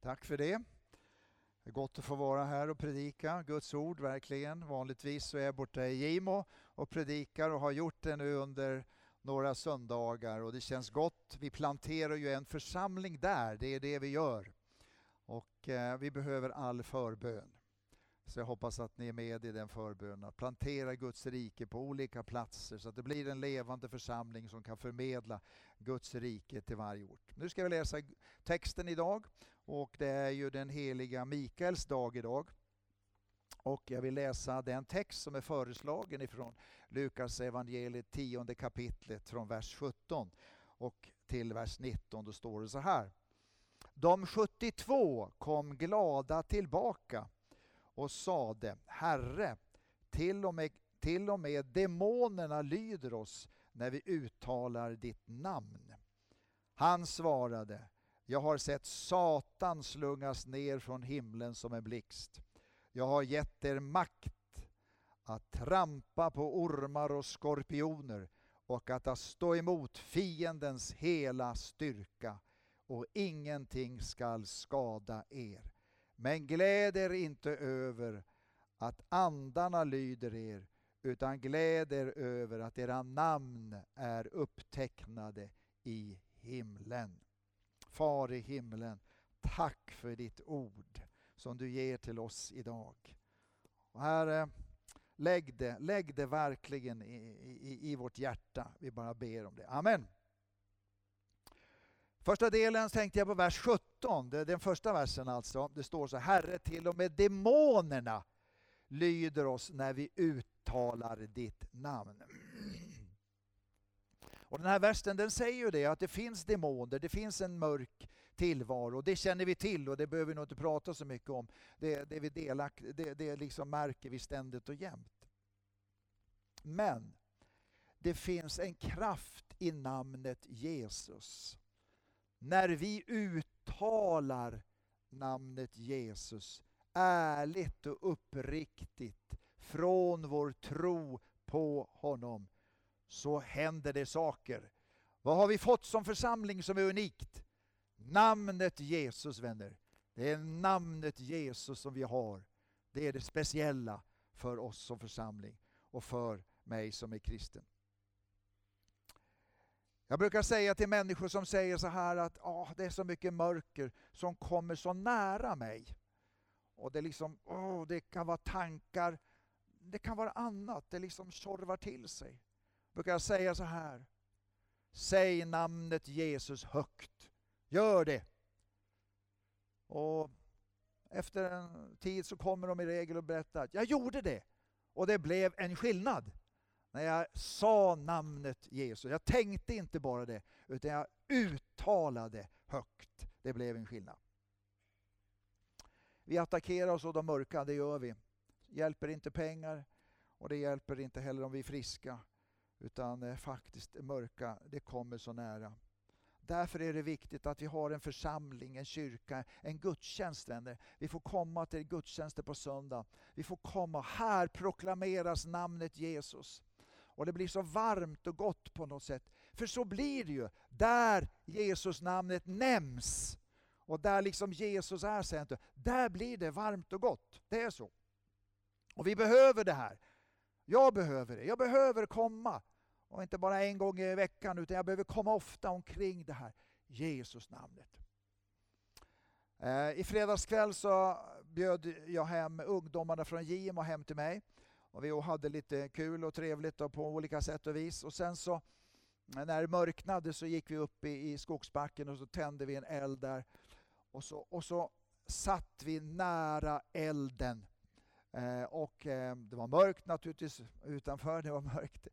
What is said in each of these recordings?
Tack för det. Det är gott att få vara här och predika Guds ord, verkligen. Vanligtvis så är jag borta i Gimo och predikar och har gjort det nu under några söndagar och det känns gott. Vi planterar ju en församling där, det är det vi gör. Och eh, vi behöver all förbön. Så jag hoppas att ni är med i den förbönen. Att plantera Guds rike på olika platser så att det blir en levande församling som kan förmedla Guds rike till varje ort. Nu ska vi läsa texten idag och det är ju den heliga Mikaels dag idag. Och jag vill läsa den text som är föreslagen ifrån Lukas evangeliet 10 kapitlet från vers 17 och till vers 19. Då står det så här. De 72 kom glada tillbaka och sade Herre, till och, med, till och med demonerna lyder oss när vi uttalar ditt namn. Han svarade jag har sett Satan slungas ner från himlen som en blixt. Jag har gett er makt att trampa på ormar och skorpioner och att stå emot fiendens hela styrka och ingenting skall skada er. Men gläd er inte över att andarna lyder er, utan gläd er över att era namn är upptecknade i himlen. Far i himlen, tack för ditt ord som du ger till oss idag. Och Herre, eh, lägg det, lägg det verkligen i, i, i vårt hjärta. Vi bara ber om det. Amen. Första delen tänkte jag på vers 17, den första versen alltså. Det står så Herre, till och med demonerna lyder oss när vi uttalar ditt namn. Och den här versen den säger ju det att det finns demoner, det finns en mörk tillvaro. Det känner vi till och det behöver vi nog inte prata så mycket om. Det, det, vi delak, det, det liksom märker vi ständigt och jämt. Men det finns en kraft i namnet Jesus när vi uttalar namnet Jesus ärligt och uppriktigt från vår tro på honom så händer det saker. Vad har vi fått som församling som är unikt? Namnet Jesus vänner. Det är namnet Jesus som vi har. Det är det speciella för oss som församling och för mig som är kristen. Jag brukar säga till människor som säger så här att oh, det är så mycket mörker som kommer så nära mig. Och det, liksom, oh, det kan vara tankar, det kan vara annat, det liksom tjorvar till sig brukar jag säga så här. Säg namnet Jesus högt. Gör det. Och efter en tid så kommer de i regel och berättar att jag gjorde det och det blev en skillnad när jag sa namnet Jesus. Jag tänkte inte bara det, utan jag uttalade högt. Det blev en skillnad. Vi attackerar oss av de mörka, det gör vi. Hjälper inte pengar och det hjälper inte heller om vi är friska. Utan eh, faktiskt det mörka, det kommer så nära. Därför är det viktigt att vi har en församling, en kyrka, en gudstjänst vänner. Vi får komma till gudstjänster på söndag. Vi får komma, här proklameras namnet Jesus. Och det blir så varmt och gott på något sätt. För så blir det ju, där Jesus namnet nämns. Och där liksom Jesus är centrum, där blir det varmt och gott. Det är så. Och vi behöver det här. Jag behöver det. Jag behöver komma. Och inte bara en gång i veckan, utan jag behöver komma ofta omkring det här Jesus namnet. Eh, I fredags kväll så bjöd jag hem ungdomarna från Gimo och hem till mig. Och vi hade lite kul och trevligt på olika sätt och vis. Och sen så när det mörknade så gick vi upp i, i skogsbacken och så tände vi en eld där. Och så, och så satt vi nära elden. Eh, och eh, det var mörkt naturligtvis utanför, det var mörkt.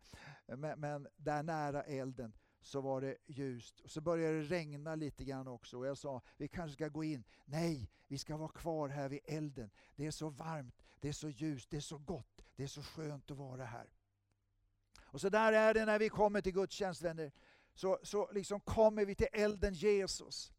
Men, men där nära elden så var det ljust. Och så började det regna lite grann också och jag sa vi kanske ska gå in. Nej, vi ska vara kvar här vid elden. Det är så varmt, det är så ljust, det är så gott, det är så skönt att vara här. Och så där är det när vi kommer till gudstjänst vänner. Så, så liksom kommer vi till elden Jesus.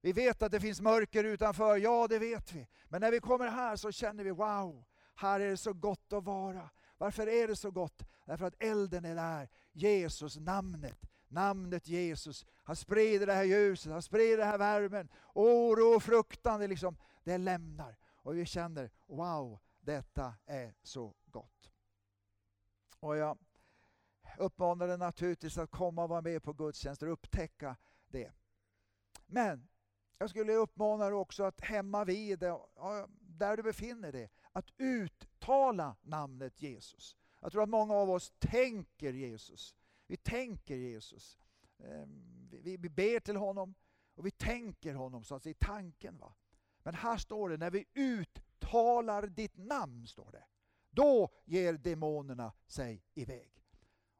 Vi vet att det finns mörker utanför, ja det vet vi. Men när vi kommer här så känner vi wow, här är det så gott att vara. Varför är det så gott? Därför att elden är där, Jesus namnet namnet Jesus. Han sprider det här ljuset, han sprider den här värmen. Oro och fruktan, det, liksom, det lämnar. Och vi känner, wow, detta är så gott. Och jag uppmanar dig naturligtvis att komma och vara med på gudstjänster och upptäcka det. Men jag skulle uppmana dig också att hemma vid, där du befinner dig, att uttala namnet Jesus. Jag tror att många av oss tänker Jesus. Vi tänker Jesus. Ehm, vi ber till honom och vi tänker honom så att säga, i tanken. Va? Men här står det, när vi uttalar ditt namn, står det. Då ger demonerna sig iväg.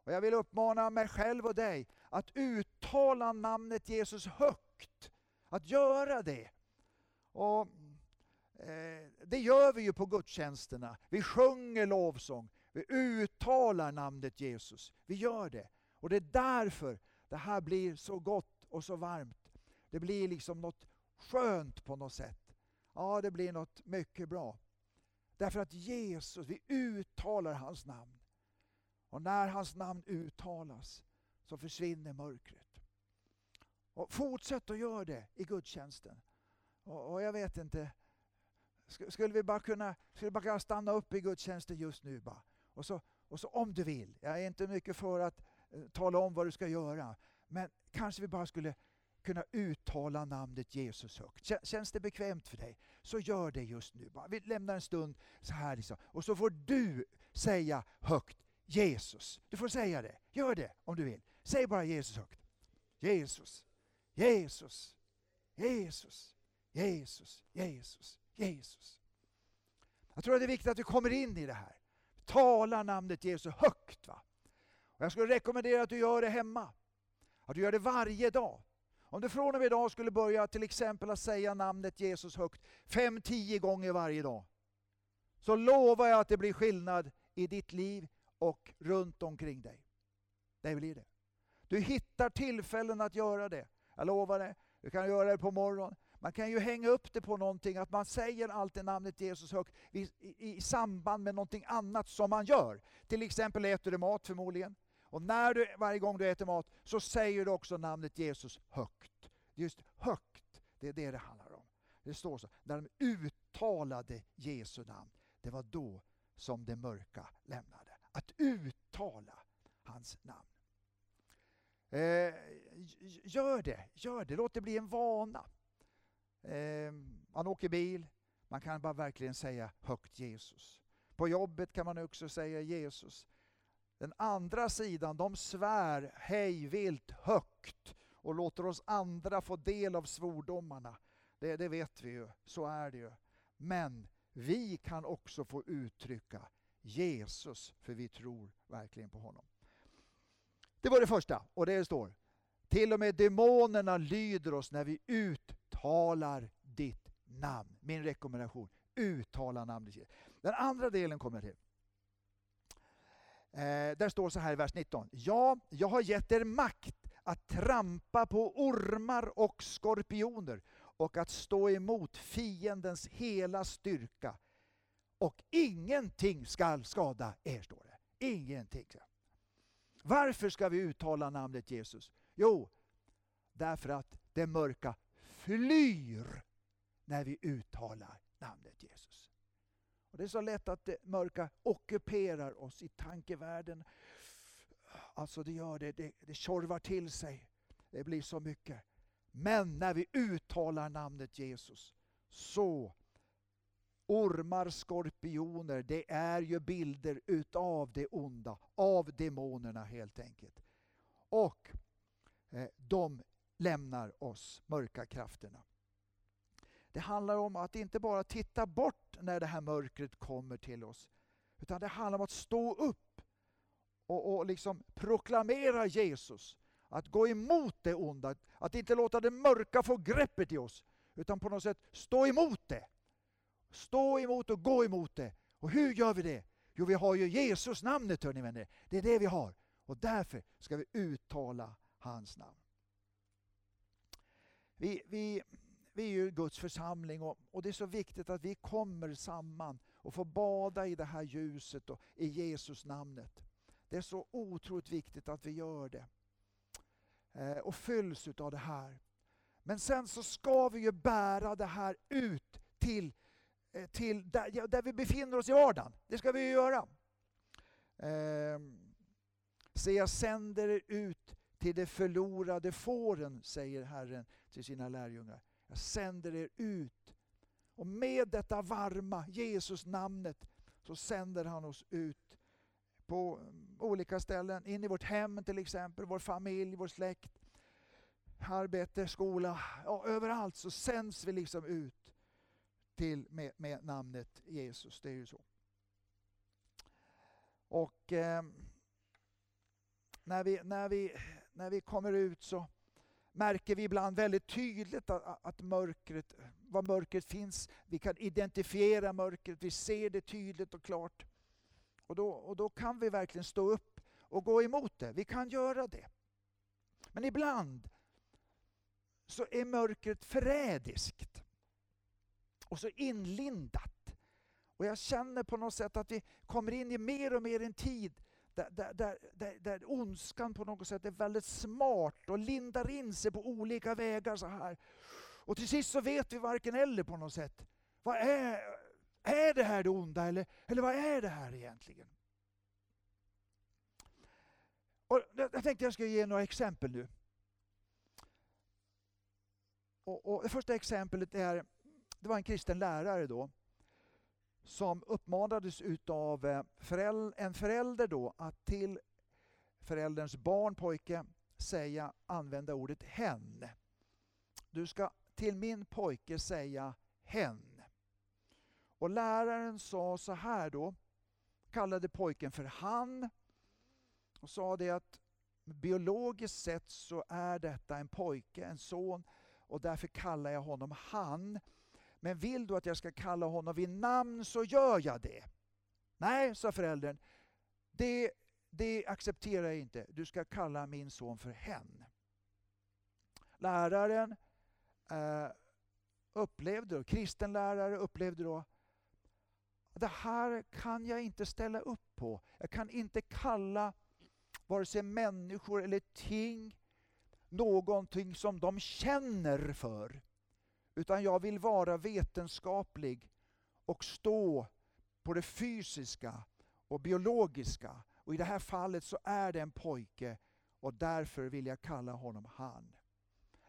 Och Jag vill uppmana mig själv och dig att uttala namnet Jesus högt. Att göra det. Och Eh, det gör vi ju på gudstjänsterna. Vi sjunger lovsång. Vi uttalar namnet Jesus. Vi gör det. Och det är därför det här blir så gott och så varmt. Det blir liksom något skönt på något sätt. Ja, det blir något mycket bra. Därför att Jesus, vi uttalar hans namn. Och när hans namn uttalas så försvinner mörkret. Och fortsätt att göra det i gudstjänsten. Och, och jag vet inte, skulle vi bara kunna, skulle bara kunna stanna upp i gudstjänsten just nu bara. Och så, och så om du vill, jag är inte mycket för att eh, tala om vad du ska göra, men kanske vi bara skulle kunna uttala namnet Jesus högt. Känns det bekvämt för dig, så gör det just nu. Bara. Vi lämnar en stund så här liksom. och så får du säga högt Jesus. Du får säga det. Gör det om du vill. Säg bara Jesus högt. Jesus, Jesus, Jesus, Jesus, Jesus, Jesus. Jag tror att det är viktigt att vi kommer in i det här. Tala namnet Jesus högt. Va? Och jag skulle rekommendera att du gör det hemma. Att du gör det varje dag. Om du från och med idag skulle börja till exempel att säga namnet Jesus högt fem, tio gånger varje dag. Så lovar jag att det blir skillnad i ditt liv och runt omkring dig. Det blir det. Du hittar tillfällen att göra det. Jag lovar det. Du kan göra det på morgonen. Man kan ju hänga upp det på någonting, att man säger alltid namnet Jesus högt i, i, i samband med någonting annat som man gör. Till exempel äter du mat förmodligen. Och när du, varje gång du äter mat så säger du också namnet Jesus högt. Just högt, det är det det handlar om. Det står så, när de uttalade Jesu namn, det var då som det mörka lämnade. Att uttala hans namn. Eh, gör det, gör det, låt det bli en vana. Eh, man åker bil, man kan bara verkligen säga högt Jesus. På jobbet kan man också säga Jesus. Den andra sidan, de svär hejvilt högt och låter oss andra få del av svordomarna. Det, det vet vi ju, så är det ju. Men vi kan också få uttrycka Jesus, för vi tror verkligen på honom. Det var det första, och det står till och med demonerna lyder oss när vi uttalar ditt namn. Min rekommendation, uttala namnet Jesus. Den andra delen kommer till. Eh, där står så här i vers 19. Ja, jag har gett er makt att trampa på ormar och skorpioner och att stå emot fiendens hela styrka. Och ingenting skall skada er, står det. Ingenting. Varför ska vi uttala namnet Jesus? Jo, därför att det mörka flyr när vi uttalar namnet Jesus. Och Det är så lätt att det mörka ockuperar oss i tankevärlden. Alltså det gör det, det, det tjorvar till sig. Det blir så mycket. Men när vi uttalar namnet Jesus så Ormar, skorpioner, det är ju bilder utav det onda, av demonerna helt enkelt. Och eh, de lämnar oss, mörka krafterna. Det handlar om att inte bara titta bort när det här mörkret kommer till oss. Utan det handlar om att stå upp och, och liksom proklamera Jesus. Att gå emot det onda, att inte låta det mörka få greppet i oss. Utan på något sätt stå emot det. Stå emot och gå emot det. Och hur gör vi det? Jo, vi har ju Jesus namnet hörni vänner. Det är det vi har. Och därför ska vi uttala hans namn. Vi, vi, vi är ju Guds församling och, och, det är så viktigt att vi kommer samman och får bada i det här ljuset och i Jesus namnet. Det är så otroligt viktigt att vi gör det. eh, och fylls av det här. Men sen så ska vi ju bära det här ut till, eh, till där, där vi befinner oss i vardagen. Det ska vi ju göra. Ehm, Se, jag sänder er ut till de förlorade fåren, säger Herren till sina lärjungar. Jag sänder er ut. Och med detta varma Jesus-namnet så sänder han oss ut på mm, olika ställen. In i vårt hem till exempel, vår familj, vår släkt, arbete, skola. Ja, överallt så sänds vi liksom ut till med, med namnet Jesus. Det är ju så. Och eh, när, vi, när, vi, när vi kommer ut så märker vi ibland väldigt tydligt att, att mörkret, var mörkret finns. Vi kan identifiera mörkret, vi ser det tydligt och klart. Och då, och då kan vi verkligen stå upp och gå emot det. Vi kan göra det. Men ibland så är mörkret förrädiskt och så inlindat. Och jag känner på något sätt att vi kommer in i mer och mer en tid där, där, där, där, där ondskan på något sätt är väldigt smart och lindar in sig på olika vägar så här. Och till sist så vet vi varken eller på något sätt. Vad är, är det här det onda eller, eller vad är det här egentligen? Och jag tänkte jag skulle ge några exempel nu. Och, och det första exemplet är, det var en kristen lärare då som uppmanades utav eh, en förälder då att till förälderns barn, pojke, säga, använda ordet hen. Du ska till min pojke säga hen. Och läraren sa så här då, kallade pojken för han och sa det att biologiskt sett så är detta en pojke, en son och därför kallar jag honom han. Men vill du att jag ska kalla honom vid namn så gör jag det. Nej, sa föräldern, det, det accepterar jag inte. Du ska kalla min son för hen. Läraren eh, upplevde då, kristen lärare upplevde då det här kan jag inte ställa upp på. Jag kan inte kalla vare sig människor eller ting någonting som de känner för. Utan jag vill vara vetenskaplig och stå på det fysiska och biologiska. Och i det här fallet så är det en pojke och därför vill jag kalla honom han.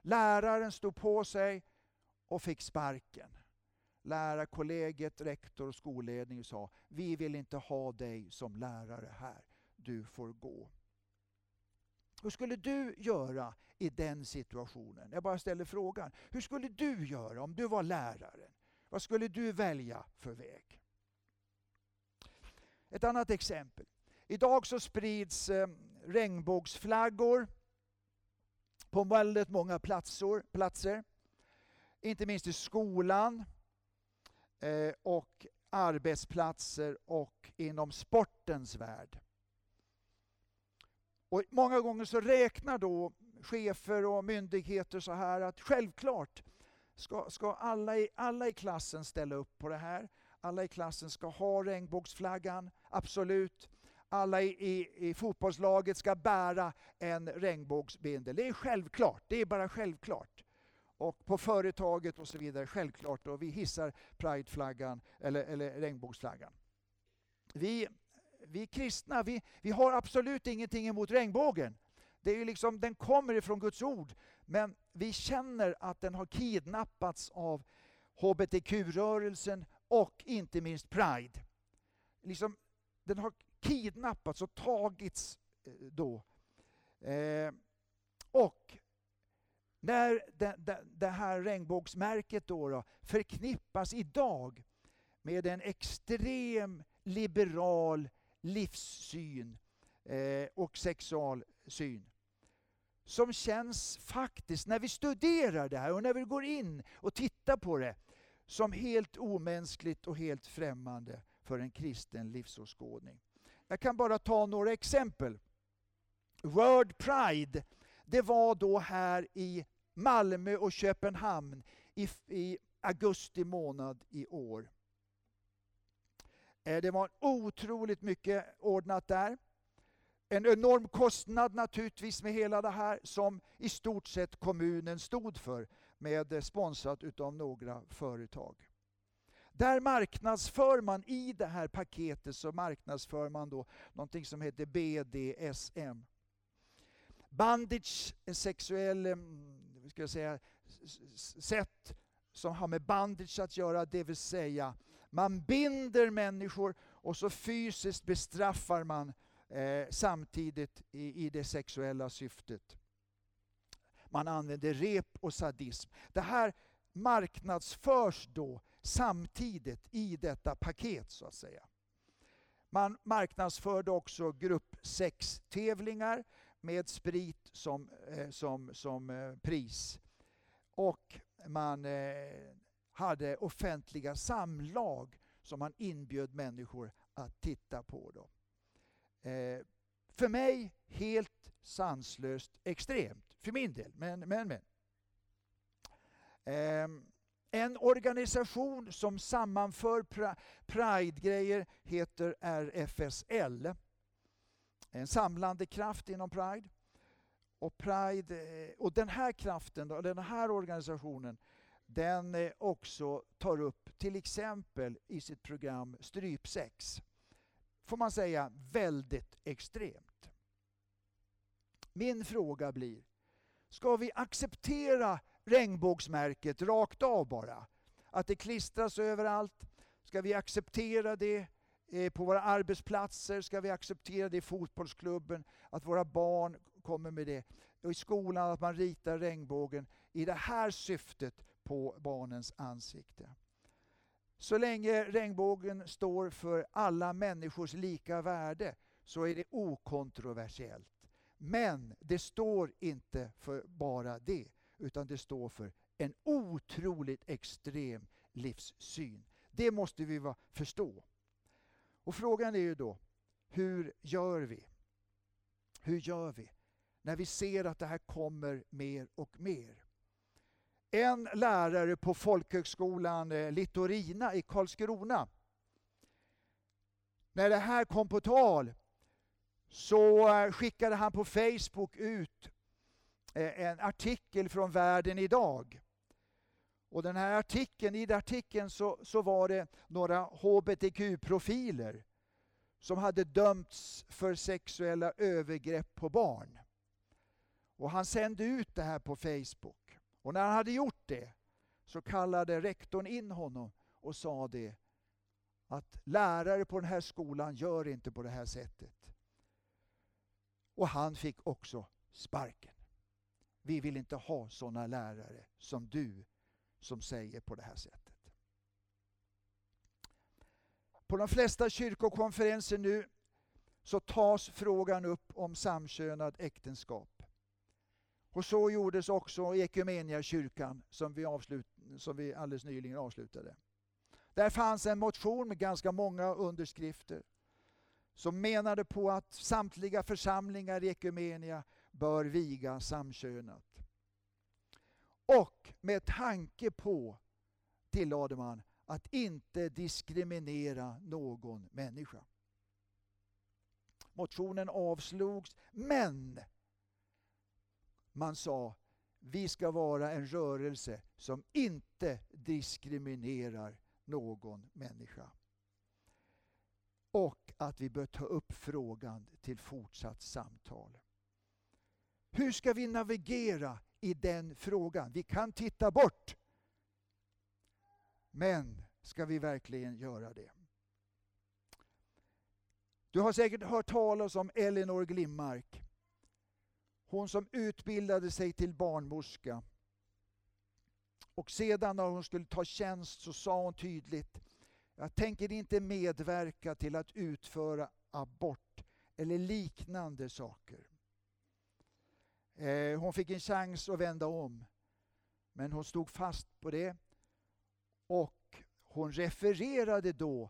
Läraren stod på sig och fick sparken. Lärarkollegiet, rektor och skolledning sa vi vill inte ha dig som lärare här. Du får gå. Hur skulle du göra i den situationen? Jag bara ställer frågan. Hur skulle du göra om du var läraren? Vad skulle du välja för väg? Ett annat exempel. Idag så sprids eh, regnbågsflaggor på väldigt många platser. platser. Inte minst i skolan eh, och arbetsplatser och inom sportens värld. Och många gånger så räknar då chefer och myndigheter så här att självklart ska, ska alla, i, alla i klassen ställa upp på det här. Alla i klassen ska ha regnbågsflaggan, absolut. Alla i, i, i fotbollslaget ska bära en regnbågsbindel. Det är självklart, det är bara självklart. Och på företaget och så vidare, självklart. Och vi hissar prideflaggan eller, eller regnbågsflaggan. Vi vi kristna, vi, vi har absolut ingenting emot regnbågen. Det är ju liksom, den kommer ifrån Guds ord. Men vi känner att den har kidnappats av hbtq-rörelsen och inte minst Pride. Liksom, den har kidnappats och tagits eh, då. Eh, och när det, det, det, här regnbågsmärket då, då förknippas idag med en extrem liberal livssyn eh, och sexualsyn. Som känns faktiskt, när vi studerar det här och när vi går in och tittar på det, som helt omänskligt och helt främmande för en kristen livsåskådning. Jag kan bara ta några exempel. World Pride, det var då här i Malmö och Köpenhamn i, i augusti månad i år. Eh, det var otroligt mycket ordnat där. en enorm kostnad naturligtvis med hela det här som i stort sett kommunen stod för med eh, sponsrat utav några företag. Där marknadsför man i det här paketet så marknadsför man då någonting som heter BDSM. Bandage, en eh, sexuell ska jag säga, sätt som har med bandage att göra, det vill säga man binder människor och så fysiskt bestraffar man eh, samtidigt i, i det sexuella syftet. Man använder rep och sadism. Det här marknadsförs då samtidigt i detta paket så att säga. Man marknadsförde också gruppsextävlingar med sprit som, eh, som, som eh, pris. Och man eh, hade offentliga samlag som han inbjöd människor att titta på. Då. Eh, för mig helt sanslöst extremt, för min del. Men, men, men. Eh, en organisation som sammanför Pride-grejer heter RFSL. En samlande kraft inom Pride. Och, Pride, eh, och den här kraften, den här organisationen, den eh, också tar upp till exempel i sitt program strypsex. Får man säga väldigt extremt. Min fråga blir, ska vi acceptera regnbågsmärket rakt av bara. Att det klistras överallt. Ska vi acceptera det eh, på våra arbetsplatser? Ska vi acceptera det i fotbollsklubben? Att våra barn kommer med det. Och i skolan att man ritar regnbågen i det här syftet på barnens ansikte. Så länge regnbågen står för alla människors lika värde så är det okontroversiellt. Men det står inte för bara det utan det står för en otroligt extrem livssyn. Det måste vi förstå. Och frågan är ju då, hur gör vi? Hur gör vi när vi ser att det här kommer mer och mer? En lärare på folkhögskolan eh, Littorina i Karlskrona, när det här kom på tal så eh, skickade han på Facebook ut eh, en artikel från Världen idag. Och den här artikeln, I den artikeln så, så var det några hbtq-profiler som hade dömts för sexuella övergrepp på barn. Och Han sände ut det här på Facebook. Och när han hade gjort det så kallade rektorn in honom och sa det att lärare på den här skolan gör inte på det här sättet. Och han fick också sparken. Vi vill inte ha sådana lärare som du som säger på det här sättet. På de flesta kyrkokonferenser nu så tas frågan upp om samkönad äktenskap. Och så gjordes också i kyrkan som vi, avslut, som vi alldeles nyligen avslutade. Där fanns en motion med ganska många underskrifter som menade på att samtliga församlingar i Ekumenia bör viga samkönat. Och med tanke på, tillade man, att inte diskriminera någon människa. Motionen avslogs, men man sa vi ska vara en rörelse som inte diskriminerar någon människa. Och att vi bör ta upp frågan till fortsatt samtal. Hur ska vi navigera i den frågan? Vi kan titta bort. Men ska vi verkligen göra det? Du har säkert hört talas om Elinor Glimmark. Hon som utbildade sig till barnmorska. Och sedan när hon skulle ta tjänst så sa hon tydligt jag tänker inte medverka till att utföra abort eller liknande saker. Eh, hon fick en chans att vända om. Men hon stod fast på det. Och hon refererade då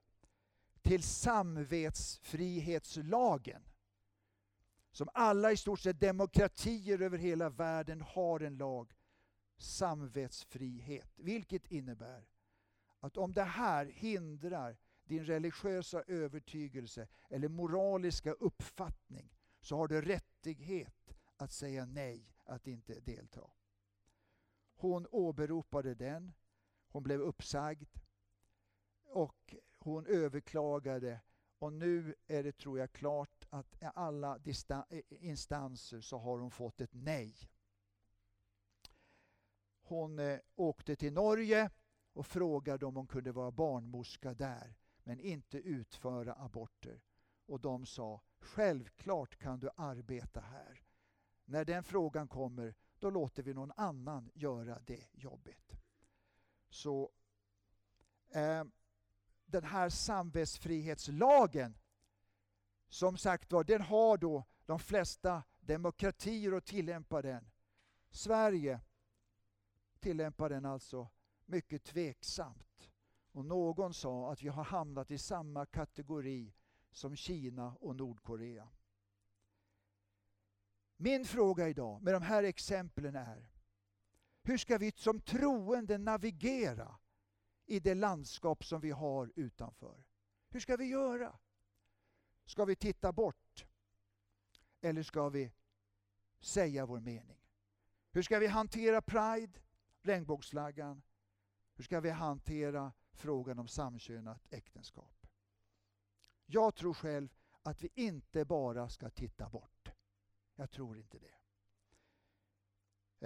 till samvetsfrihetslagen. Som alla i stort sett demokratier över hela världen har en lag. Samvetsfrihet. Vilket innebär att om det här hindrar din religiösa övertygelse eller moraliska uppfattning så har du rättighet att säga nej, att inte delta. Hon åberopade den, hon blev uppsagd och hon överklagade och nu är det, tror jag, klart att i alla instanser så har hon fått ett nej. Hon eh, åkte till Norge och frågade om hon kunde vara barnmorska där, men inte utföra aborter. Och de sa, självklart kan du arbeta här. När den frågan kommer, då låter vi någon annan göra det jobbet. Så eh, den här samvetsfrihetslagen, som sagt var, den har då de flesta demokratier att tillämpa den. Sverige tillämpar den alltså mycket tveksamt. Och någon sa att vi har hamnat i samma kategori som Kina och Nordkorea. Min fråga idag med de här exemplen är hur ska vi som troende navigera i det landskap som vi har utanför? Hur ska vi göra? Ska vi titta bort? Eller ska vi säga vår mening? Hur ska vi hantera Pride, regnbågsflaggan? Hur ska vi hantera frågan om samkönat äktenskap? Jag tror själv att vi inte bara ska titta bort. Jag tror inte det.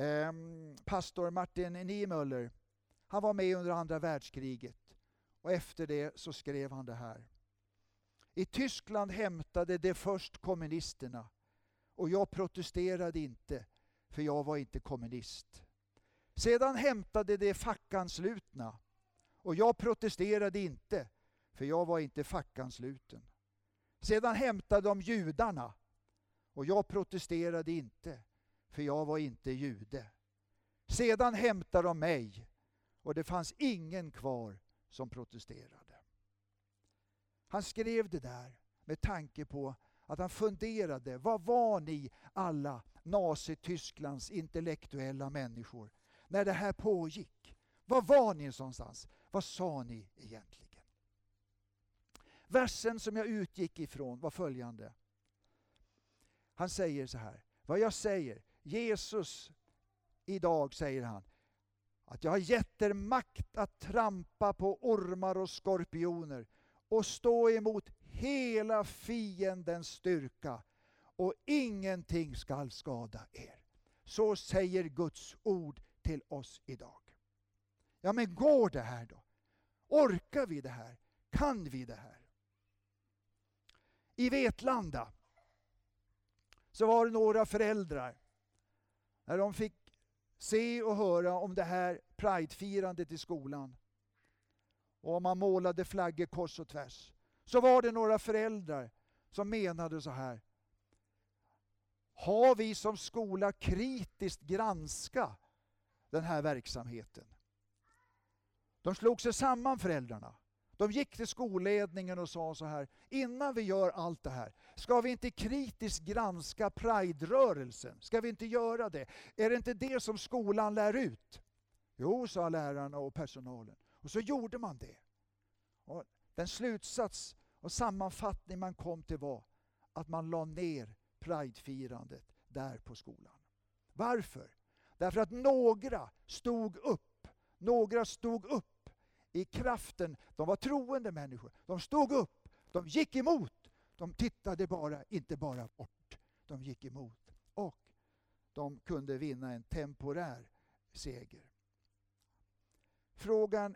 Ehm, pastor Martin Niemöller, han var med under andra världskriget och efter det så skrev han det här. I Tyskland hämtade de först kommunisterna och jag protesterade inte för jag var inte kommunist. Sedan hämtade de fackanslutna och jag protesterade inte för jag var inte fackansluten. Sedan hämtade de judarna och jag protesterade inte för jag var inte jude. Sedan hämtade de mig och det fanns ingen kvar som protesterade. Han skrev det där med tanke på att han funderade, vad var ni alla Nazitysklands intellektuella människor när det här pågick? Var var ni någonstans? Vad sa ni egentligen? Versen som jag utgick ifrån var följande. Han säger så här, vad jag säger, Jesus idag säger han, att jag har gett er makt att trampa på ormar och skorpioner och stå emot hela fiendens styrka och ingenting skall skada er. Så säger Guds ord till oss idag. Ja men går det här då? Orkar vi det här? Kan vi det här? I Vetlanda så var det några föräldrar när de fick se och höra om det här Pridefirandet i skolan och man målade flaggor kors och tvärs så var det några föräldrar som menade så här. Har vi som skola kritiskt granska den här verksamheten? De slog sig samman föräldrarna. De gick till skolledningen och sa så här, innan vi gör allt det här, ska vi inte kritiskt granska Pride-rörelsen? Ska vi inte göra det? Är det inte det som skolan lär ut? Jo, sa lärarna och personalen. Och så gjorde man det. Och den slutsats och sammanfattning man kom till var att man la ner pridefirandet där på skolan. Varför? Därför att några stod upp. Några stod upp i kraften. De var troende människor. De stod upp. De gick emot. De tittade bara, inte bara bort. De gick emot. Och de kunde vinna en temporär seger. Frågan,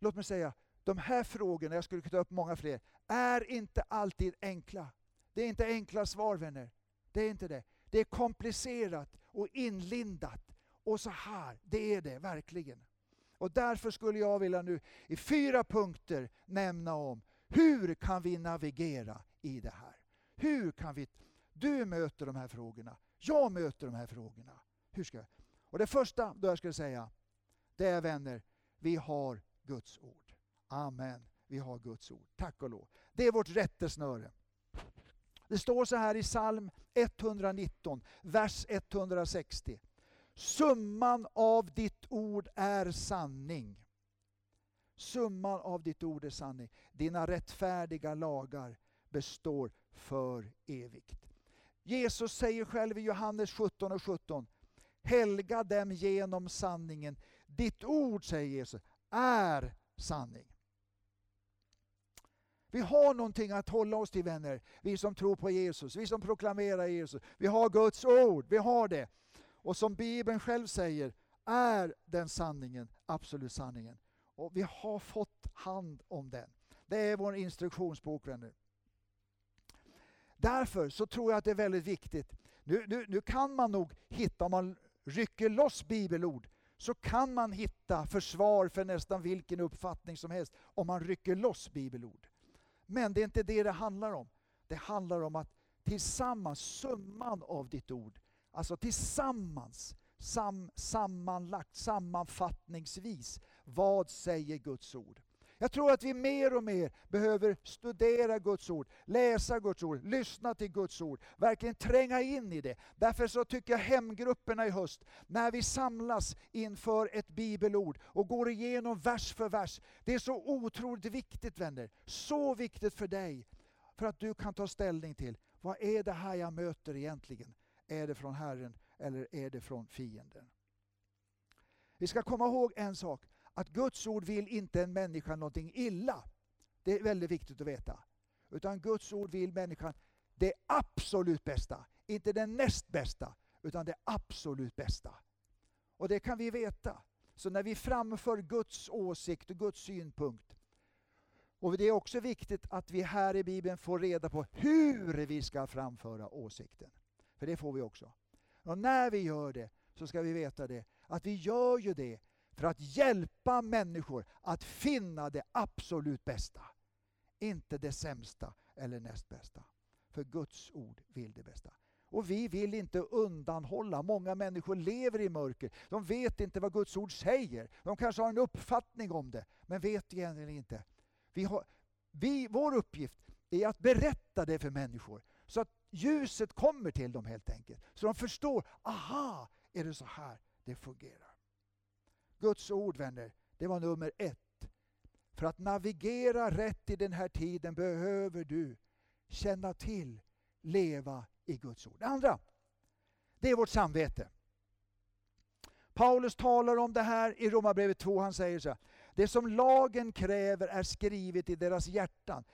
låt mig säga, de här frågorna, jag skulle kunna ta upp många fler, är inte alltid enkla. Det är inte enkla svar vänner. Det är inte det. Det är komplicerat och inlindat. Och så här, det är det verkligen. Och därför skulle jag vilja nu i fyra punkter nämna om hur kan vi navigera i det här? Hur kan vi... Du möter de här frågorna, jag möter de här frågorna. Hur ska jag? Och det första då jag skulle säga, det är vänner, vi har Guds ord. Amen. Vi har Guds ord. Tack och lov. Det är vårt rättesnöre. Det står så här i psalm 119, vers 160. Summan av ditt ord är sanning. Summan av ditt ord är sanning. Dina rättfärdiga lagar består för evigt. Jesus säger själv i Johannes 17 och 17. Helga dem genom sanningen. Ditt ord, säger Jesus, är sanning. Vi har någonting att hålla oss till vänner, vi som tror på Jesus, vi som proklamerar Jesus. Vi har Guds ord, vi har det. Och som Bibeln själv säger, är den sanningen absolut sanningen. Och vi har fått hand om den. Det är vår instruktionsbok vänner. Därför så tror jag att det är väldigt viktigt. Nu, nu, nu kan man nog hitta, om man rycker loss bibelord, så kan man hitta försvar för nästan vilken uppfattning som helst om man rycker loss bibelord. Men det är inte det det handlar om. Det handlar om att tillsammans, summan av ditt ord, alltså tillsammans, sam, sammanlagt, sammanfattningsvis, vad säger Guds ord? Jag tror att vi mer och mer behöver studera Guds ord, läsa Guds ord, lyssna till Guds ord, verkligen tränga in i det. Därför så tycker jag hemgrupperna i höst, när vi samlas inför ett bibelord och går igenom vers för vers, det är så otroligt viktigt vänner. Så viktigt för dig, för att du kan ta ställning till, vad är det här jag möter egentligen? Är det från Herren eller är det från fienden? Vi ska komma ihåg en sak, att Guds ord vill inte en människa någonting illa. Det är väldigt viktigt att veta. Utan Guds ord vill människan det absolut bästa. Inte det näst bästa, utan det absolut bästa. Och det kan vi veta. Så när vi framför Guds åsikt och Guds synpunkt. Och det är också viktigt att vi här i Bibeln får reda på hur vi ska framföra åsikten. För det får vi också. Och när vi gör det så ska vi veta det, att vi gör ju det för att hjälpa människor att finna det absolut bästa. Inte det sämsta eller näst bästa. För Guds ord vill det bästa. Och vi vill inte undanhålla. Många människor lever i mörker. De vet inte vad Guds ord säger. De kanske har en uppfattning om det, men vet egentligen inte. Vi har, vi, vår uppgift är att berätta det för människor. Så att ljuset kommer till dem helt enkelt. Så de förstår, aha, är det så här det fungerar. Guds ord vänner, det var nummer ett. För att navigera rätt i den här tiden behöver du känna till, leva i Guds ord. Det andra, det är vårt samvete. Paulus talar om det här i Romarbrevet 2. Han säger så här. Det som lagen kräver är skrivet i deras hjärtan.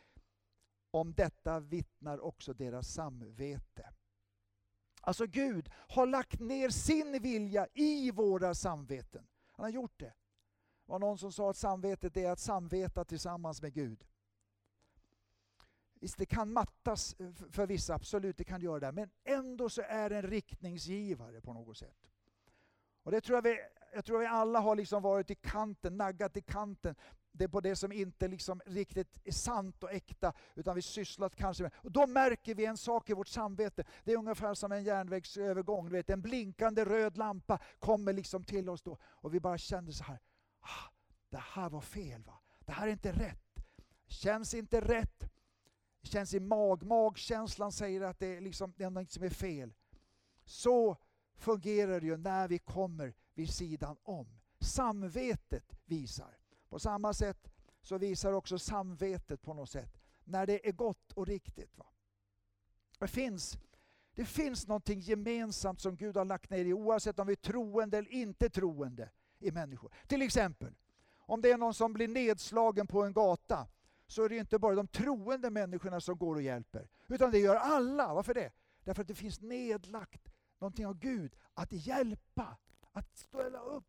Om detta vittnar också deras samvete. Alltså Gud har lagt ner sin vilja i våra samveten. Han har gjort det. Det var någon som sa att samvetet är att samveta tillsammans med Gud. Visst, det kan mattas för vissa, absolut, det kan göra det. Men ändå så är det en riktningsgivare på något sätt. Och det tror jag, vi, jag tror vi alla har liksom varit i kanten, naggat i kanten. Det är på det som inte liksom riktigt är sant och äkta, utan vi sysslat kanske med. Och då märker vi en sak i vårt samvete. Det är ungefär som en järnvägsövergång. Du vet, en blinkande röd lampa kommer liksom till oss då. Och vi bara känner så här, ah, det här var fel. va? Det här är inte rätt. Känns inte rätt. Känns i mag. Magkänslan säger att det är, liksom, det är något som är fel. Så fungerar det ju när vi kommer vid sidan om. Samvetet visar. På samma sätt så visar också samvetet på något sätt när det är gott och riktigt. Va? Det, finns, det finns någonting gemensamt som Gud har lagt ner i oavsett om vi är troende eller inte troende i människor. Till exempel, om det är någon som blir nedslagen på en gata så är det inte bara de troende människorna som går och hjälper. Utan det gör alla. Varför det? Därför att det finns nedlagt någonting av Gud att hjälpa, att ställa upp.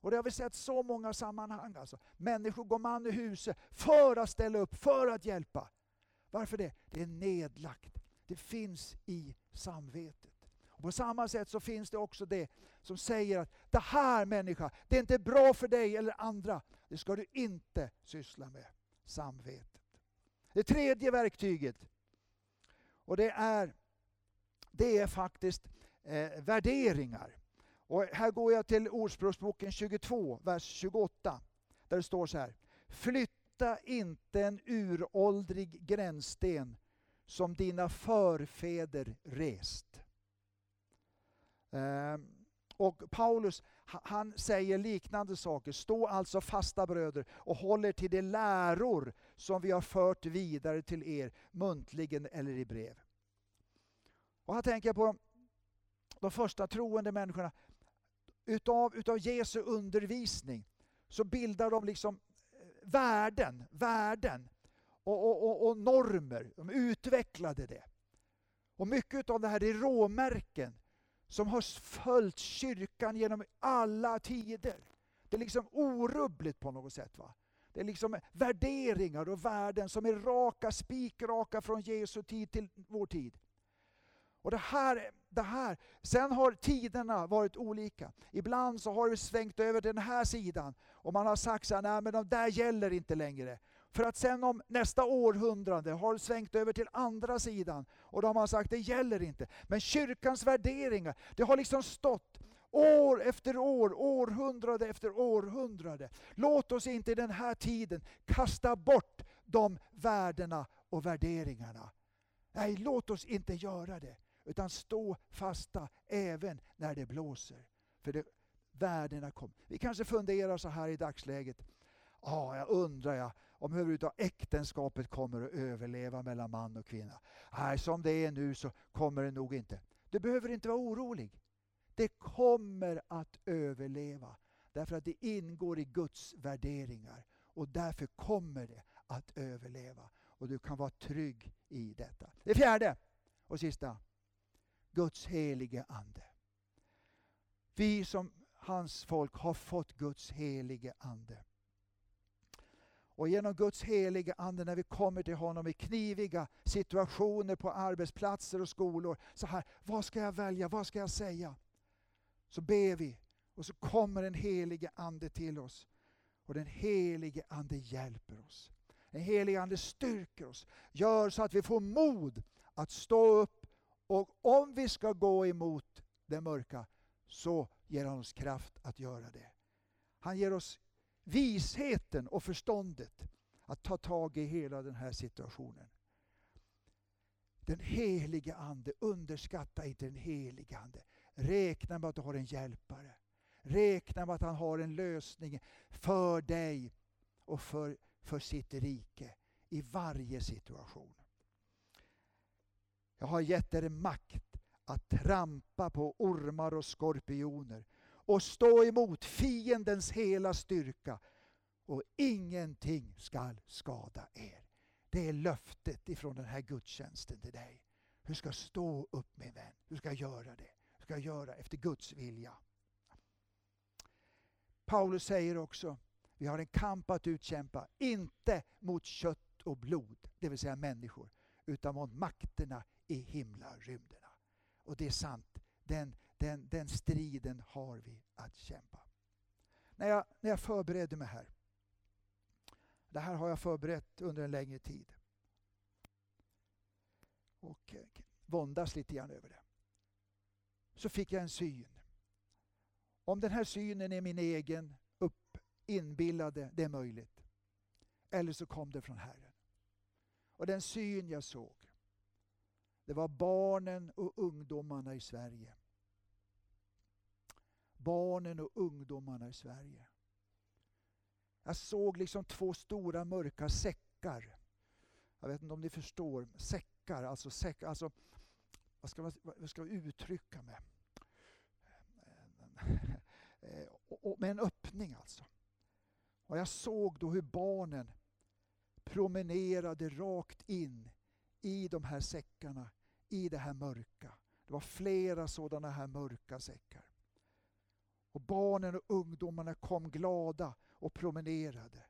Och det har vi sett så många sammanhang. Alltså. Människor går man i huset för att ställa upp, för att hjälpa. Varför det? Det är nedlagt. Det finns i samvetet. Och på samma sätt så finns det också det som säger att det här människa, det är inte bra för dig eller andra. Det ska du inte syssla med. Samvetet. Det tredje verktyget, och det är, det är faktiskt eh, värderingar. Och här går jag till Ordspråksboken 22, vers 28. Där det står så här. Flytta inte en uråldrig gränssten som dina förfäder rest. Ehm, och Paulus han säger liknande saker. Stå alltså fasta bröder och håll er till de läror som vi har fört vidare till er muntligen eller i brev. Och här tänker jag på de första troende människorna. Utav, utav Jesu undervisning så bildar de liksom eh, värden, värden och, och, och, och normer. De utvecklade det. Och mycket av det här är råmärken som har följt kyrkan genom alla tider. Det är liksom orubbligt på något sätt. va? Det är liksom värderingar och värden som är raka, spikraka från Jesu tid till vår tid. Och det här, det här, sen har tiderna varit olika. Ibland så har det svängt över till den här sidan och man har sagt så här, nej men de där gäller inte längre. För att sen om nästa århundrade har det svängt över till andra sidan och då har man sagt det gäller inte. Men kyrkans värderingar, det har liksom stått år efter år, århundrade efter århundrade. Låt oss inte i den här tiden kasta bort de värdena och värderingarna. Nej, låt oss inte göra det. Utan stå fasta även när det blåser. För det, värdena kommer. Vi kanske funderar så här i dagsläget. Ja, ah, jag undrar jag om hur äktenskapet kommer att överleva mellan man och kvinna. Nej, som det är nu så kommer det nog inte. Du behöver inte vara orolig. Det kommer att överleva. Därför att det ingår i Guds värderingar. Och därför kommer det att överleva. Och du kan vara trygg i detta. Det fjärde och sista. Guds helige Ande. Vi som hans folk har fått Guds helige Ande. Och genom Guds helige Ande när vi kommer till honom i kniviga situationer på arbetsplatser och skolor. Så här, vad ska jag välja? Vad ska jag säga? Så ber vi och så kommer den helige Ande till oss. Och den helige Ande hjälper oss. Den helige Ande styrker oss, gör så att vi får mod att stå upp och om vi ska gå emot det mörka så ger han oss kraft att göra det. Han ger oss visheten och förståndet att ta tag i hela den här situationen. Den helige Ande, underskatta inte den helige Ande. Räkna med att du har en hjälpare. Räkna med att han har en lösning för dig och för, för sitt rike i varje situation. Jag har gett er makt att trampa på ormar och skorpioner och stå emot fiendens hela styrka och ingenting skall skada er. Det är löftet ifrån den här gudstjänsten till dig. Du ska stå upp min vän. Du ska göra det. Du ska göra efter Guds vilja. Paulus säger också, vi har en kamp att utkämpa, inte mot kött och blod, det vill säga människor, utan mot makterna i himlarymderna. Och det är sant, den, den, den striden har vi att kämpa. När jag, när jag förberedde mig här, det här har jag förberett under en längre tid. Och eh, våndas lite grann över det. Så fick jag en syn. Om den här synen är min egen, upp, inbillade, det är möjligt. Eller så kom det från Herren. Och den syn jag såg, det var barnen och ungdomarna i Sverige. Barnen och ungdomarna i Sverige. Jag såg liksom två stora mörka säckar. Jag vet inte om ni förstår. Säckar, alltså, säck, alltså vad ska, man, vad ska jag uttrycka mig? Eh, med en öppning alltså. Och jag såg då hur barnen promenerade rakt in i de här säckarna, i det här mörka. Det var flera sådana här mörka säckar. Och barnen och ungdomarna kom glada och promenerade.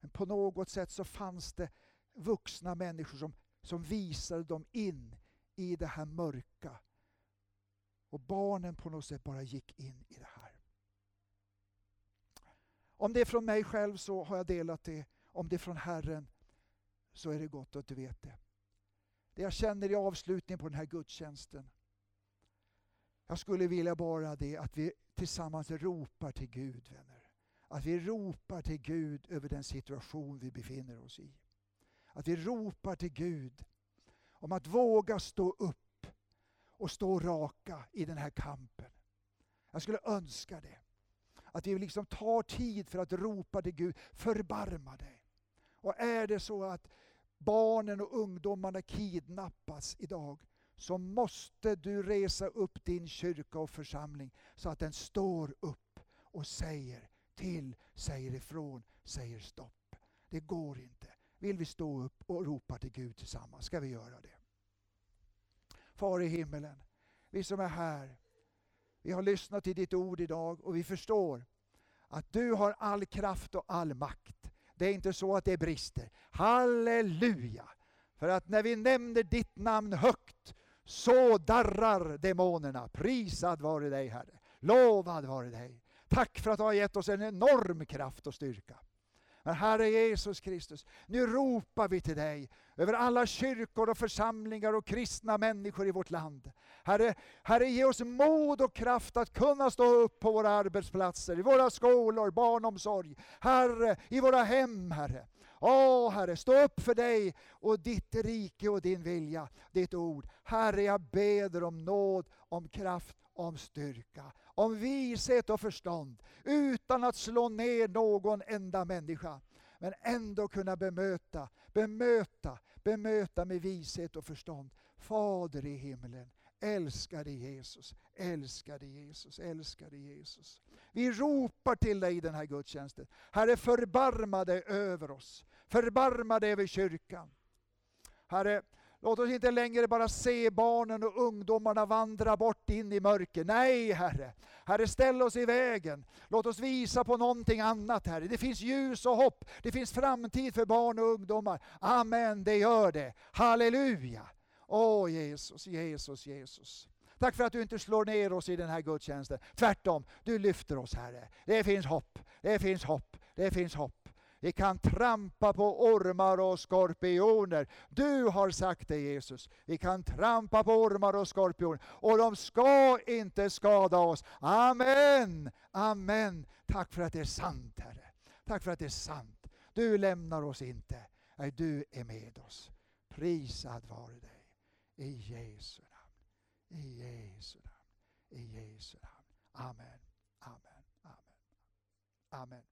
Men på något sätt så fanns det vuxna människor som, som visade dem in i det här mörka. Och barnen på något sätt bara gick in i det här. Om det är från mig själv så har jag delat det. Om det är från Herren så är det gott att du vet det. Det jag känner i avslutningen på den här gudstjänsten. Jag skulle vilja bara det att vi tillsammans ropar till Gud, vänner. Att vi ropar till Gud över den situation vi befinner oss i. Att vi ropar till Gud om att våga stå upp och stå raka i den här kampen. Jag skulle önska det. Att vi liksom tar tid för att ropa till Gud, förbarma dig. Och är det så att barnen och ungdomarna kidnappas idag, så måste du resa upp din kyrka och församling så att den står upp och säger till, säger ifrån, säger stopp. Det går inte. Vill vi stå upp och ropa till Gud tillsammans ska vi göra det. Far i himmelen, vi som är här, vi har lyssnat till ditt ord idag och vi förstår att du har all kraft och all makt. Det är inte så att det brister. Halleluja! För att när vi nämner ditt namn högt så darrar demonerna. Prisad vare dig Herre. Lovad vare dig. Tack för att du har gett oss en enorm kraft och styrka. Men Herre Jesus Kristus, nu ropar vi till dig över alla kyrkor och församlingar och kristna människor i vårt land. Herre, Herre, ge oss mod och kraft att kunna stå upp på våra arbetsplatser, i våra skolor, barnomsorg, Herre, i våra hem, Herre. Åh Herre, stå upp för dig och ditt rike och din vilja, ditt ord. Herre, jag beder om nåd, om kraft, om styrka, om vishet och förstånd, utan att slå ner någon enda människa. Men ändå kunna bemöta, bemöta, bemöta med vishet och förstånd. Fader i himlen, älskade Jesus, älskade Jesus, älskade Jesus. Vi ropar till dig i den här gudstjänsten. Herre, förbarma dig över oss. Förbarma dig över kyrkan. Herre, låt oss inte längre bara se barnen och ungdomarna vandra bort in i mörker. Nej, Herre. Herre, ställ oss i vägen. Låt oss visa på någonting annat, Herre. Det finns ljus och hopp. Det finns framtid för barn och ungdomar. Amen, det gör det. Halleluja. Åh Jesus, Jesus, Jesus. Tack för att du inte slår ner oss i den här gudstjänsten. Tvärtom, du lyfter oss Herre. Det finns hopp, det finns hopp, det finns hopp. Vi kan trampa på ormar och skorpioner. Du har sagt det Jesus. Vi kan trampa på ormar och skorpioner och de ska inte skada oss. Amen, amen. Tack för att det är sant Herre. Tack för att det är sant. Du lämnar oss inte. Nej, du är med oss. Prisad vare dig. I Jesu namn. I Jesu namn. I Jesu namn. Amen. Amen. Amen. Amen.